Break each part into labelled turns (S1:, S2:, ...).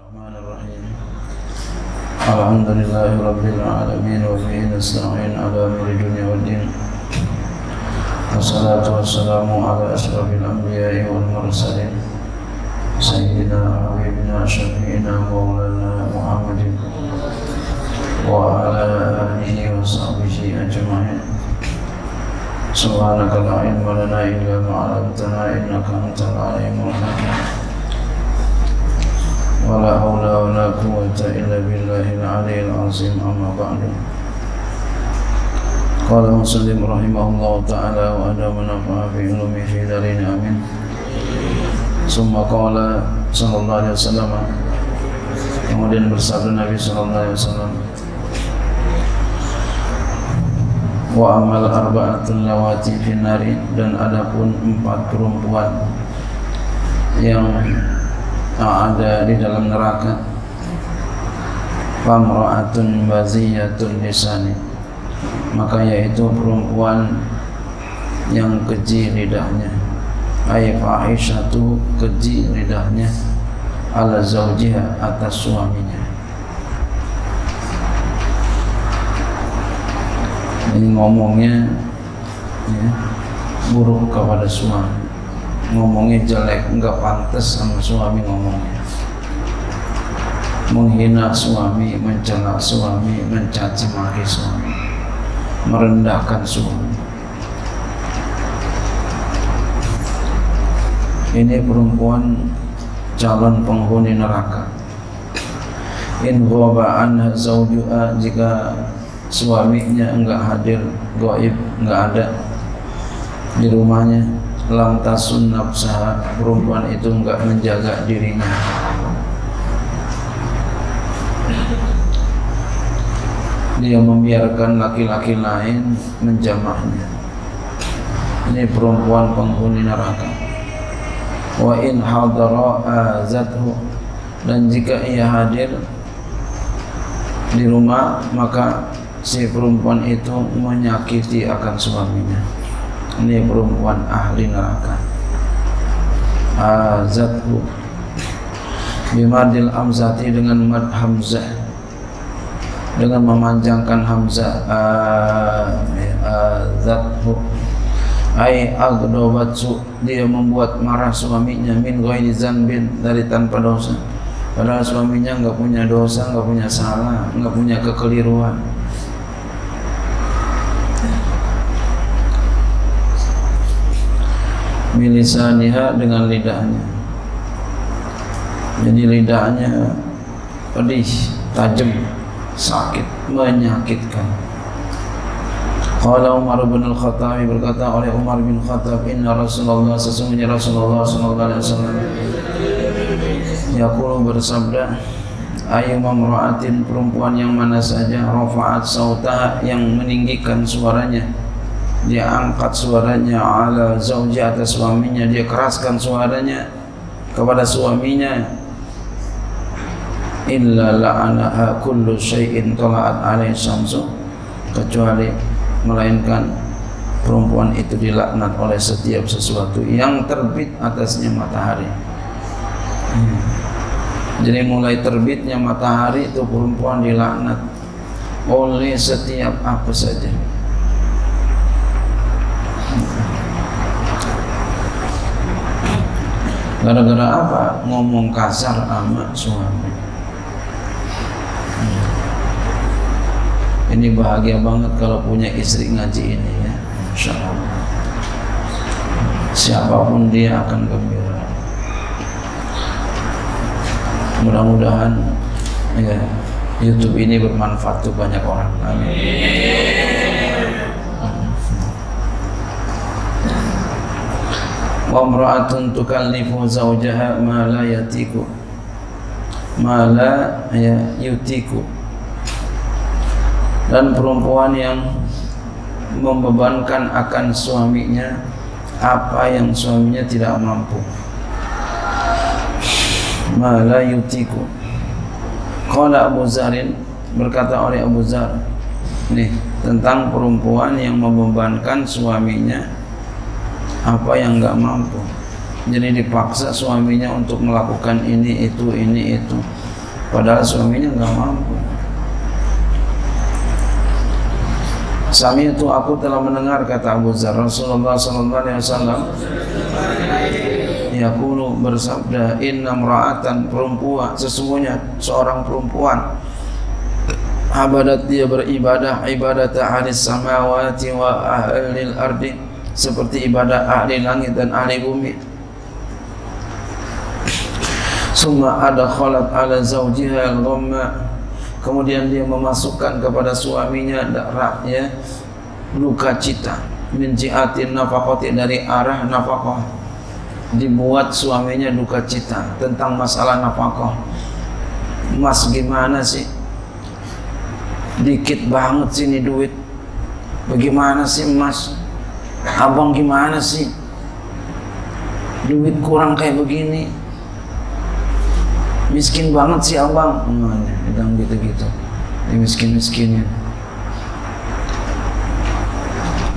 S1: الرحمن الرحيم. الحمد لله رب العالمين وبه نستعين على أمر الدنيا والدين. والصلاة والسلام على أشرف الأنبياء والمرسلين. سيدنا حبيبنا شفيعنا مولانا محمد وعلى آله وصحبه أجمعين. سبحانك لا علم لنا إلا ما علمتنا إنك أنت العليم الحكيم. ولا حول ولا قوة إلا بالله العلي العظيم أما بعد قال مسلم رحمه الله تعالى وأدام نفع في علومه في دارين آمين ثم قال صلى الله عليه وسلم kemudian bersabda Nabi sallallahu alaihi wasallam wa amal arba'atul lawati finari dan adapun empat perempuan yang ada di dalam neraka. Famra'atun baziyatun lisani. Maka yaitu perempuan yang keji lidahnya. Ay fahisyatu keji lidahnya. Ala zaujiha atas suaminya. Ini ngomongnya ya, buruk kepada suami ngomongnya jelek nggak pantas sama suami ngomongnya. Menghina suami mencela suami mencaci maki suami merendahkan suami. Ini perempuan calon penghuni neraka. In ghaba anha jika suaminya enggak hadir gaib enggak ada di rumahnya lam tasun nafsaha perempuan itu enggak menjaga dirinya. Dia membiarkan laki-laki lain menjamahnya. Ini perempuan penghuni neraka. Wa in hadara azathu. Dan jika ia hadir di rumah maka si perempuan itu menyakiti akan suaminya ini perempuan ahli neraka. Azathu bimadil amzati dengan mad hamzah. Dengan memanjangkan hamzah. Azathu ai agdobatsu dia membuat marah suaminya min ghairi zanbin. Dari tanpa dosa. Padahal suaminya enggak punya dosa enggak punya salah enggak punya kekeliruan milisaniha dengan lidahnya. Jadi lidahnya pedih tajam sakit menyakitkan. Qala Umar bin Al-Khattab berkata oleh Umar bin Khattab inna Rasulullah sesungguhnya Rasulullah sallallahu alaihi wasallam yaqulu bersabda ayu mamra'atin perempuan yang mana saja rafa'at sautaha yang meninggikan suaranya dia angkat suaranya ala zauji atas suaminya. Dia keraskan suaranya kepada suaminya. Illa la'anaha kullu syai'in tala'at alaihi syamsu. Kecuali melainkan perempuan itu dilaknat oleh setiap sesuatu yang terbit atasnya matahari. Hmm. jadi mulai terbitnya matahari itu perempuan dilaknat oleh setiap apa saja gara-gara apa? Ngomong kasar sama suami. Ini bahagia banget kalau punya istri ngaji ini ya. Insya Allah. Siapa pun dia akan gembira. Mudah-mudahan ya, YouTube ini bermanfaat untuk banyak orang. Amin wa imra'atun tukallifu zawjaha ma la yatiku ma la yutiku dan perempuan yang membebankan akan suaminya apa yang suaminya tidak mampu. Ma la yutiku. Qala Abu Zarin berkata oleh Abu Zar nih tentang perempuan yang membebankan suaminya apa yang enggak mampu? Jadi dipaksa suaminya untuk melakukan ini itu ini itu. Padahal suaminya nggak mampu. Sami itu aku telah mendengar kata Abu Zar. Rasulullah sallallahu alaihi wasallam yaqulu bersabda inna mra'atan perempuan sesungguhnya seorang perempuan. Abadat dia beribadah ibadat ahli samawati wa ahli ardi seperti ibadah ahli langit dan ahli bumi. Summa ada khalat ala zawjiha al-ghamma. Kemudian dia memasukkan kepada suaminya ya luka cita. Min jiatin nafaqati dari arah nafkah dibuat suaminya duka cita tentang masalah nafkah mas gimana sih? Dikit banget sih ini duit. Bagaimana sih mas abang gimana sih? Duit kurang kayak begini. Miskin banget sih abang. Bilang gitu-gitu. Di miskin-miskinnya.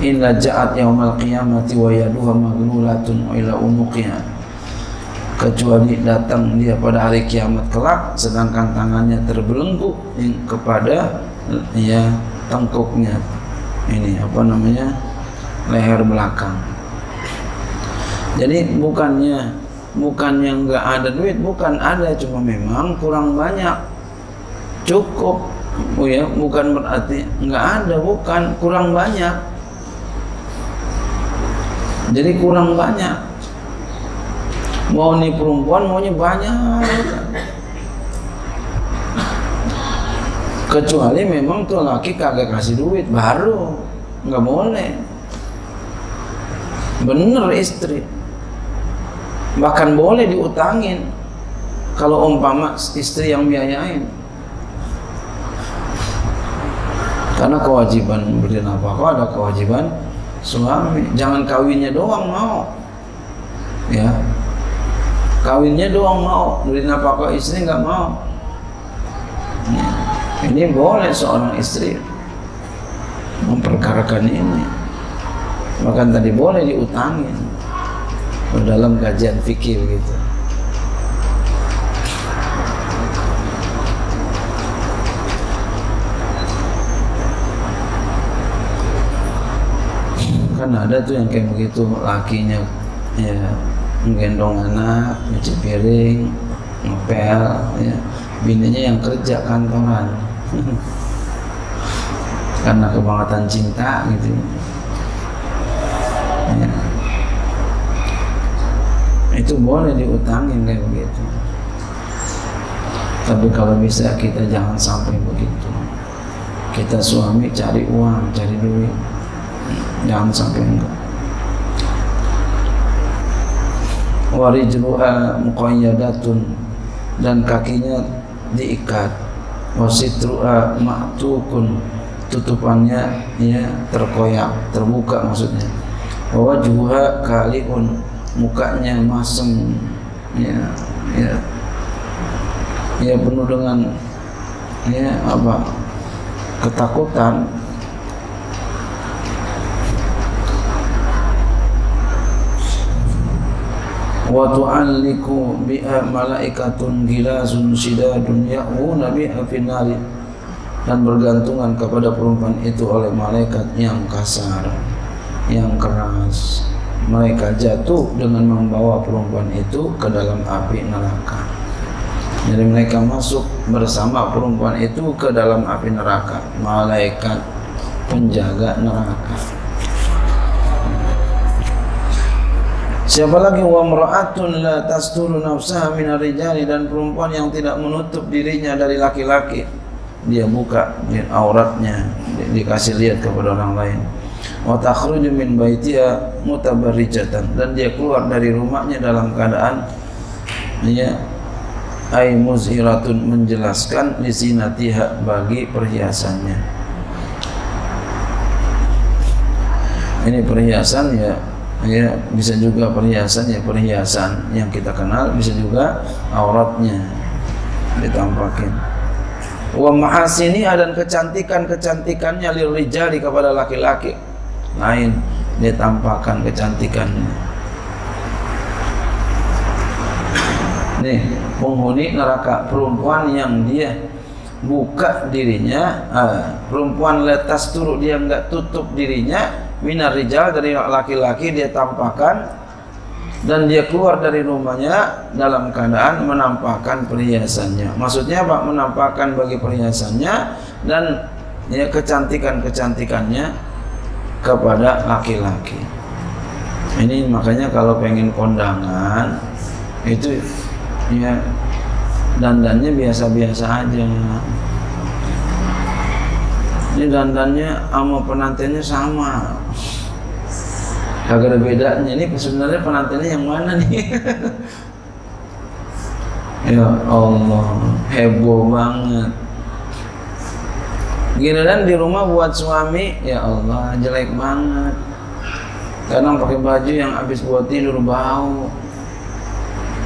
S1: Illa ja'at yaumal qiyamati wa yaduha maglulatun ila unuqiha. Kecuali datang dia pada hari kiamat kelak sedangkan tangannya terbelenggu kepada ya tengkuknya ini apa namanya leher belakang. Jadi bukannya bukannya nggak ada duit bukan ada cuma memang kurang banyak. Cukup oh ya bukan berarti nggak ada bukan kurang banyak. Jadi kurang banyak. Mau nih perempuan maunya banyak. Kecuali memang tuh laki kagak kasih duit baru nggak boleh bener istri. Bahkan boleh diutangin kalau umpama istri yang biayain. Karena kewajiban beri nafkah ada kewajiban suami? Jangan kawinnya doang mau. Ya. Kawinnya doang mau. Beri nafkah istri nggak mau? Ya. ini boleh seorang istri memperkarakan ini bahkan tadi boleh diutangin dalam kajian fikih begitu. Kan ada tuh yang kayak begitu lakinya ya menggendong anak, nyuci piring, ngepel, ya. bininya yang kerja kantoran. Karena kebangetan cinta gitu. Itu boleh diutangin kayak begitu. Tapi kalau bisa kita jangan sampai begitu. Kita suami cari uang cari duit. Jangan sampai enggak. Warijluha muqayyadatun. Dan kakinya diikat. Wasitruha ma'tukun. Tutupannya ya terkoyak terbuka maksudnya. Wajhuha kaliun mukanya masem ya ya. Ya penuh dengan ya apa ketakutan. Wa tu'alliku bi'a malaikatun gilazun sidadun ya'una bi'a finari dan bergantungan kepada perempuan itu oleh malaikat yang kasar yang keras mereka jatuh dengan membawa perempuan itu ke dalam api neraka. Jadi mereka masuk bersama perempuan itu ke dalam api neraka. Malaikat penjaga neraka. Siapa lagi wa mar'atun la tasturu nafsaha min rijali dan perempuan yang tidak menutup dirinya dari laki-laki. Dia buka auratnya, dikasih lihat kepada orang lain wa takhruju min baitiha mutabarrijatan. Dan dia keluar dari rumahnya dalam keadaan ya ay muzhiratun menjelaskan lisinatiha bagi perhiasannya. Ini perhiasan ya ya bisa juga perhiasan ya perhiasan yang kita kenal bisa juga auratnya ditampakin. Wa mahasini dan kecantikan-kecantikannya lil rijali kepada laki-laki lain dia tampakkan kecantikannya nih penghuni neraka perempuan yang dia buka dirinya uh, perempuan letas turut dia enggak tutup dirinya minar rijal dari laki-laki dia tampakkan dan dia keluar dari rumahnya dalam keadaan menampakkan perhiasannya. Maksudnya apa? Menampakkan bagi perhiasannya dan ya kecantikan-kecantikannya kepada laki-laki. Ini makanya kalau pengen kondangan itu ya dandannya biasa-biasa aja. Ini dandannya sama penantinnya sama kagak ada bedanya ini sebenarnya penantinnya yang mana nih ya Allah heboh banget giliran di rumah buat suami ya Allah jelek banget. Kadang pakai baju yang habis buat tidur bau.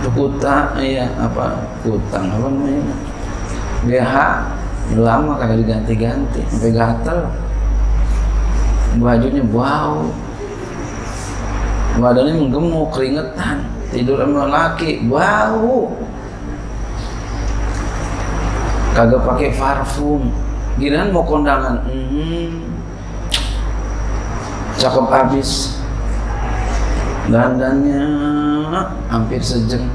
S1: Kuta iya apa kutang apa namanya? BH lama kagak diganti-ganti sampai gatel. Bajunya bau. Badannya menggemuk keringetan. Tidur sama laki bau. Kagak pakai parfum giliran mau kondangan? Hmm, cakep habis dandannya hampir sejam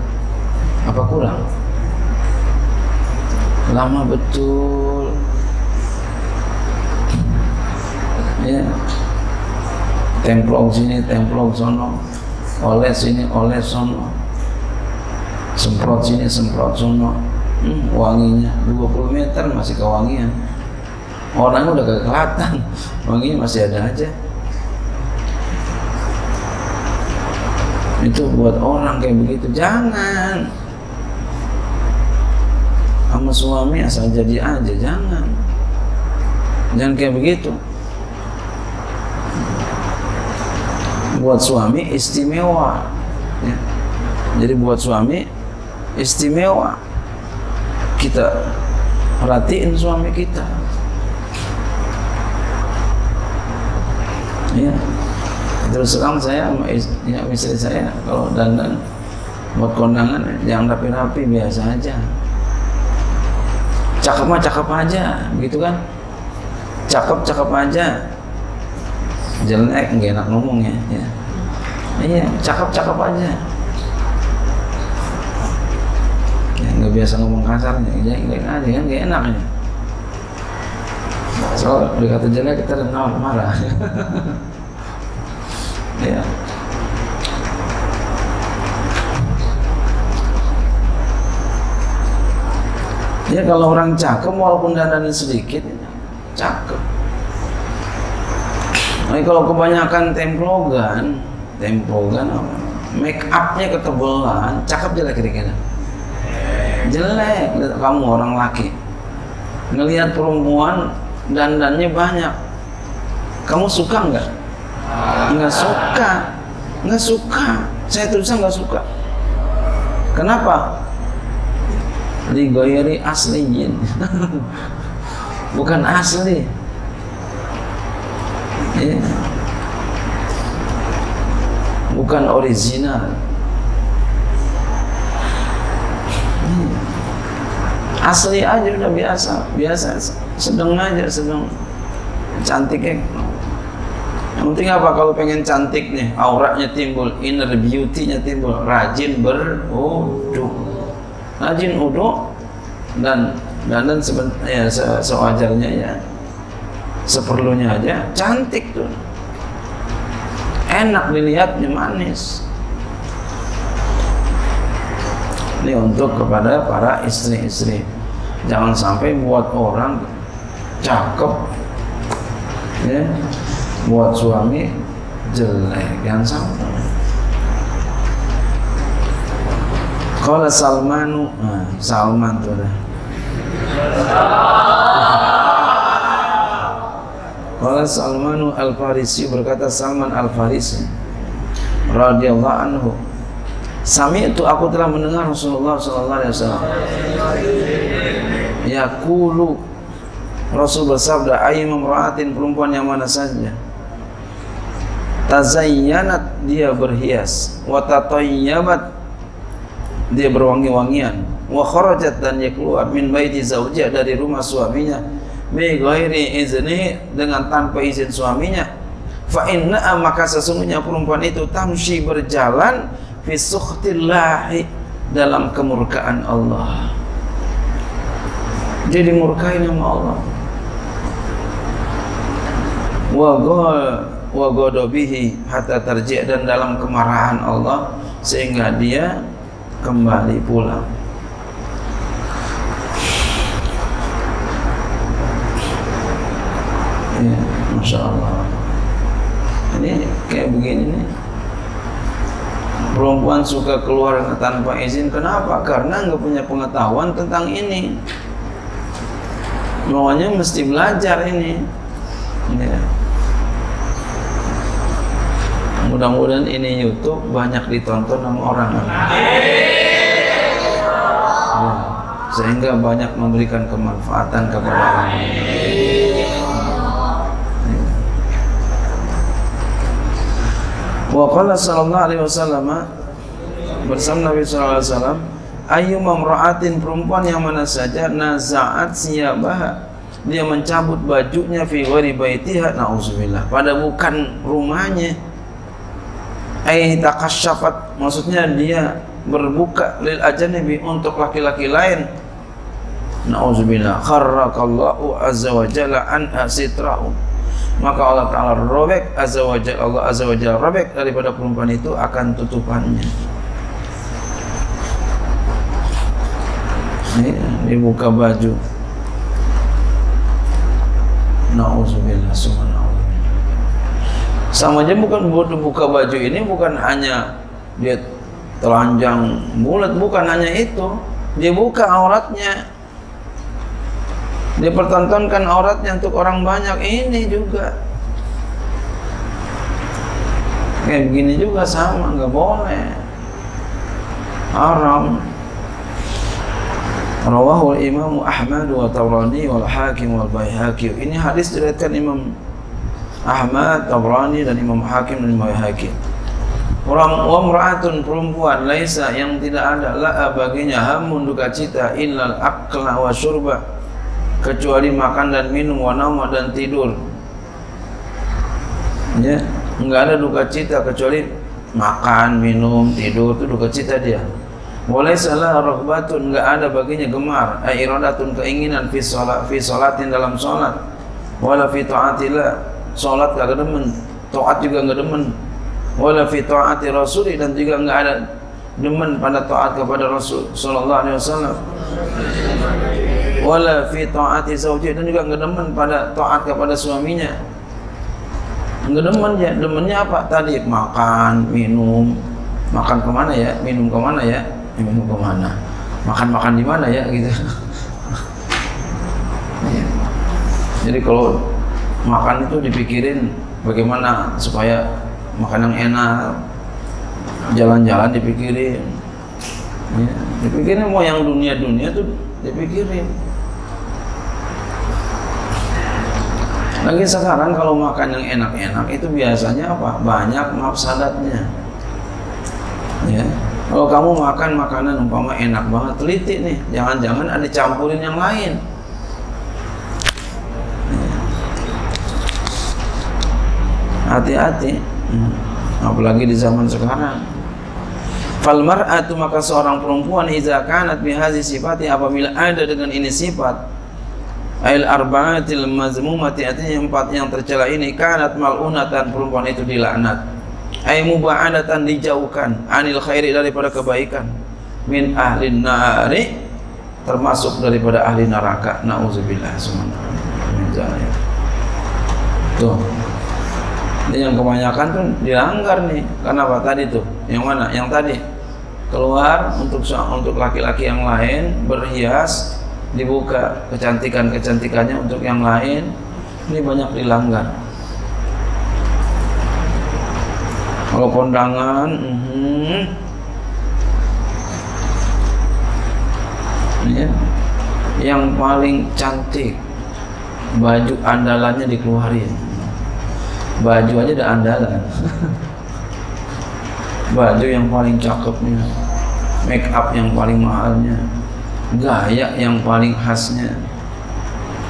S1: apa kurang? Lama betul. Ya. Templok sini templok sono. Oles sini oles sono. Semprot sini semprot sono. Hmm, wanginya. 20 meter masih kewangian orang udah gak kelihatan. Wanginya masih ada aja. Itu buat orang kayak begitu. Jangan. Sama suami asal jadi aja jangan. Jangan kayak begitu. Buat suami istimewa. Ya. jadi buat suami istimewa. Kita perhatiin suami kita ya terus sekarang saya ya, istri saya kalau dandan buat kondangan jangan rapi-rapi biasa aja. Cakep mah cakep aja gitu kan? Cakep cakep aja. Jelek nggak enak ngomong ya, ya. iya cakep cakep aja. Ya nggak biasa ngomong kasarnya ya nggak aja kan nggak enak ya soal kata jelek kita udah marah ya Ya kalau orang cakep walaupun dandannya sedikit cakep Nah, kalau kebanyakan templogan, templogan apa? Make upnya ketebalan, cakep jelek kira-kira. Jelek, kamu orang laki. Ngelihat perempuan dandannya banyak. Kamu suka nggak? Nggak suka, nggak suka. Saya tulisan nggak suka. Kenapa? Ligoyeri asliin, bukan asli ya. bukan original asli aja udah biasa biasa. Sedang aja sedang cantiknya. Yang penting apa? Kalau pengen cantik nih auratnya timbul inner beauty-nya timbul rajin berwudu rajin wudu dan dan dan sebenarnya se sewajarnya ya. Seperlunya aja cantik tuh. Enak dilihatnya manis ini untuk kepada para istri-istri. Jangan sampai buat orang cakep ya. Buat suami jelek. Jangan sampai. Kalau Salmanu nah, Salman tuh dah. Qala Salmanu Al-Farisi berkata Salman Al-Farisi radhiyallahu anhu Sami itu aku telah mendengar Rasulullah sallallahu alaihi wasallam. Yaqulu Rasul bersabda ayyam imra'atin perempuan yang mana saja? Tazayyanat dia berhias. Wa tatayyabat dia berwangi-wangian. Wa kharajat dan dia keluar. Min baiti zaujah dari rumah suaminya. Bi ghairi izni dengan tanpa izin suaminya. Fa inna maka sesungguhnya perempuan itu tamshi berjalan fi dalam kemurkaan Allah. Jadi murkai nama Allah. Wa wa ghadabihi hatta tarji' dan dalam kemarahan Allah sehingga dia kembali pulang. Ya, Masya Allah. Ini kayak begini nih perempuan suka keluar tanpa izin kenapa? karena nggak punya pengetahuan tentang ini maunya mesti belajar ini ya. mudah-mudahan ini YouTube banyak ditonton sama orang ya. sehingga banyak memberikan kemanfaatan kepada orang Wa qala sallallahu alaihi wasallam bersama Nabi sallallahu alaihi wasallam ayu mamra'atin perempuan yang mana saja nazaat siyabah dia mencabut bajunya fi ghairi baitiha nauzubillah pada bukan rumahnya. Ai takasyafat maksudnya dia berbuka lil ajnabi untuk laki-laki lain. Nauzubillah kharrakallahu azza wa jalla an asitrahu maka Allah Ta'ala robek azza wa jalla, Allah azza wa jalla robek daripada perempuan itu akan tutupannya. Ini dibuka baju. Nauzubillah sama aja bukan buat buka baju ini bukan hanya dia telanjang bulat bukan hanya itu. Dia buka auratnya dia pertontonkan auratnya untuk orang banyak. Ini juga. Kayak begini juga sama nggak boleh. Haram. Rawahu Imam Ahmad wa Tabrani wal Hakim wal Baihaqi. Ini hadis diriwayatkan Imam Ahmad, Tabrani dan Imam Hakim dan Imam. Orang wa mra'atun perempuan laisa yang tidak ada la baginya hamun duka cita illal akla wa syurba kecuali makan dan minum wanama dan tidur. Ya enggak ada duka cita kecuali makan minum tidur itu duka cita dia. Walai salah rohbatun enggak ada baginya gemar, ai iradatun keinginan fi salat fi salatin dalam salat. Wala fi taatillah, salat kagak demen, taat juga enggak demen. Wala fi taati rasul dan juga enggak ada demen pada taat kepada Rasul sallallahu alaihi wasallam wala fi taati zawji. Dan juga enggak demen pada taat kepada suaminya. Enggak demen ya. Demennya apa? Tadi makan minum. Makan ke mana ya? Minum ke mana ya? Minum ke mana? Makan makan di mana ya? Gitu. Jadi kalau makan itu dipikirin bagaimana supaya makan yang enak jalan-jalan dipikirin. Ya. dipikirin mau yang dunia-dunia tuh dipikirin Lagi sekarang kalau makan yang enak-enak itu biasanya apa? Banyak mafsadatnya. Ya. Kalau kamu makan makanan umpama enak banget, teliti nih. Jangan-jangan ada campurin yang lain. Hati-hati. Hmm. Apalagi di zaman sekarang. Fal mar'atu maka seorang perempuan idza kanat bihazi sifati apabila ada dengan ini sifat Ail arba'atil mazmumati artinya empat yang tercela ini kanat mal'unatan perempuan itu dilaknat. Ay muba'adatan dijauhkan anil khairi daripada kebaikan min ahli nari termasuk daripada ahli neraka. Nauzubillah Tuh. Ini yang kebanyakan tuh dilanggar nih. Kenapa tadi tuh? Yang mana? Yang tadi keluar untuk untuk laki-laki yang lain berhias dibuka kecantikan-kecantikannya untuk yang lain. Ini banyak dilanggar. Kalau kondangan uh, ya, yang paling cantik baju andalannya dikeluarin. Baju aja ada andalan. Baju yang paling cakepnya make up yang paling mahalnya gaya yang paling khasnya.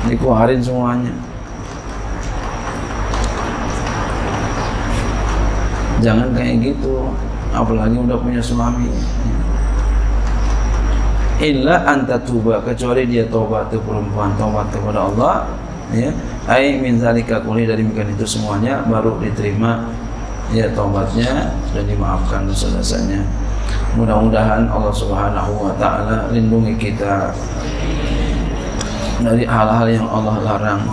S1: Dikeluarin semuanya. Jangan kayak gitu apalagi udah punya suami. Illa anta tuba kecuali dia tobat ke perempuan tobat kepada Allah ya. Ai min zalika kulli dari mikan itu semuanya baru diterima ya tobatnya dan dimaafkan dosa-dosanya mudah-mudahan Allah Subhanahu wa taala lindungi kita dari hal-hal yang Allah larang.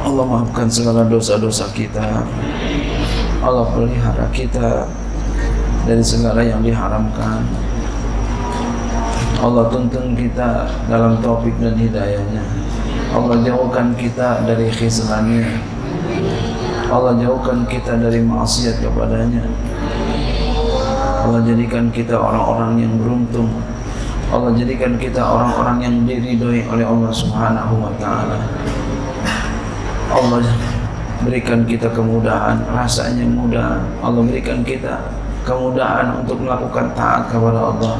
S1: Allah maafkan segala dosa-dosa kita. Allah pelihara kita dari segala yang diharamkan. Allah tuntun kita dalam topik dan hidayahnya. Allah jauhkan kita dari khizlannya Allah jauhkan kita dari maksiat kepadanya Allah jadikan kita orang-orang yang beruntung. Allah jadikan kita orang-orang yang diridhoi oleh Allah Subhanahu wa taala. Allah berikan kita kemudahan rasanya mudah. Allah berikan kita kemudahan untuk melakukan taat kepada Allah.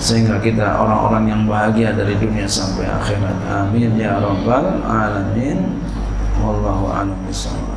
S1: Sehingga kita orang-orang yang bahagia dari dunia sampai akhirat. Amin ya rabbal alamin. Wallahu a'lam bishawab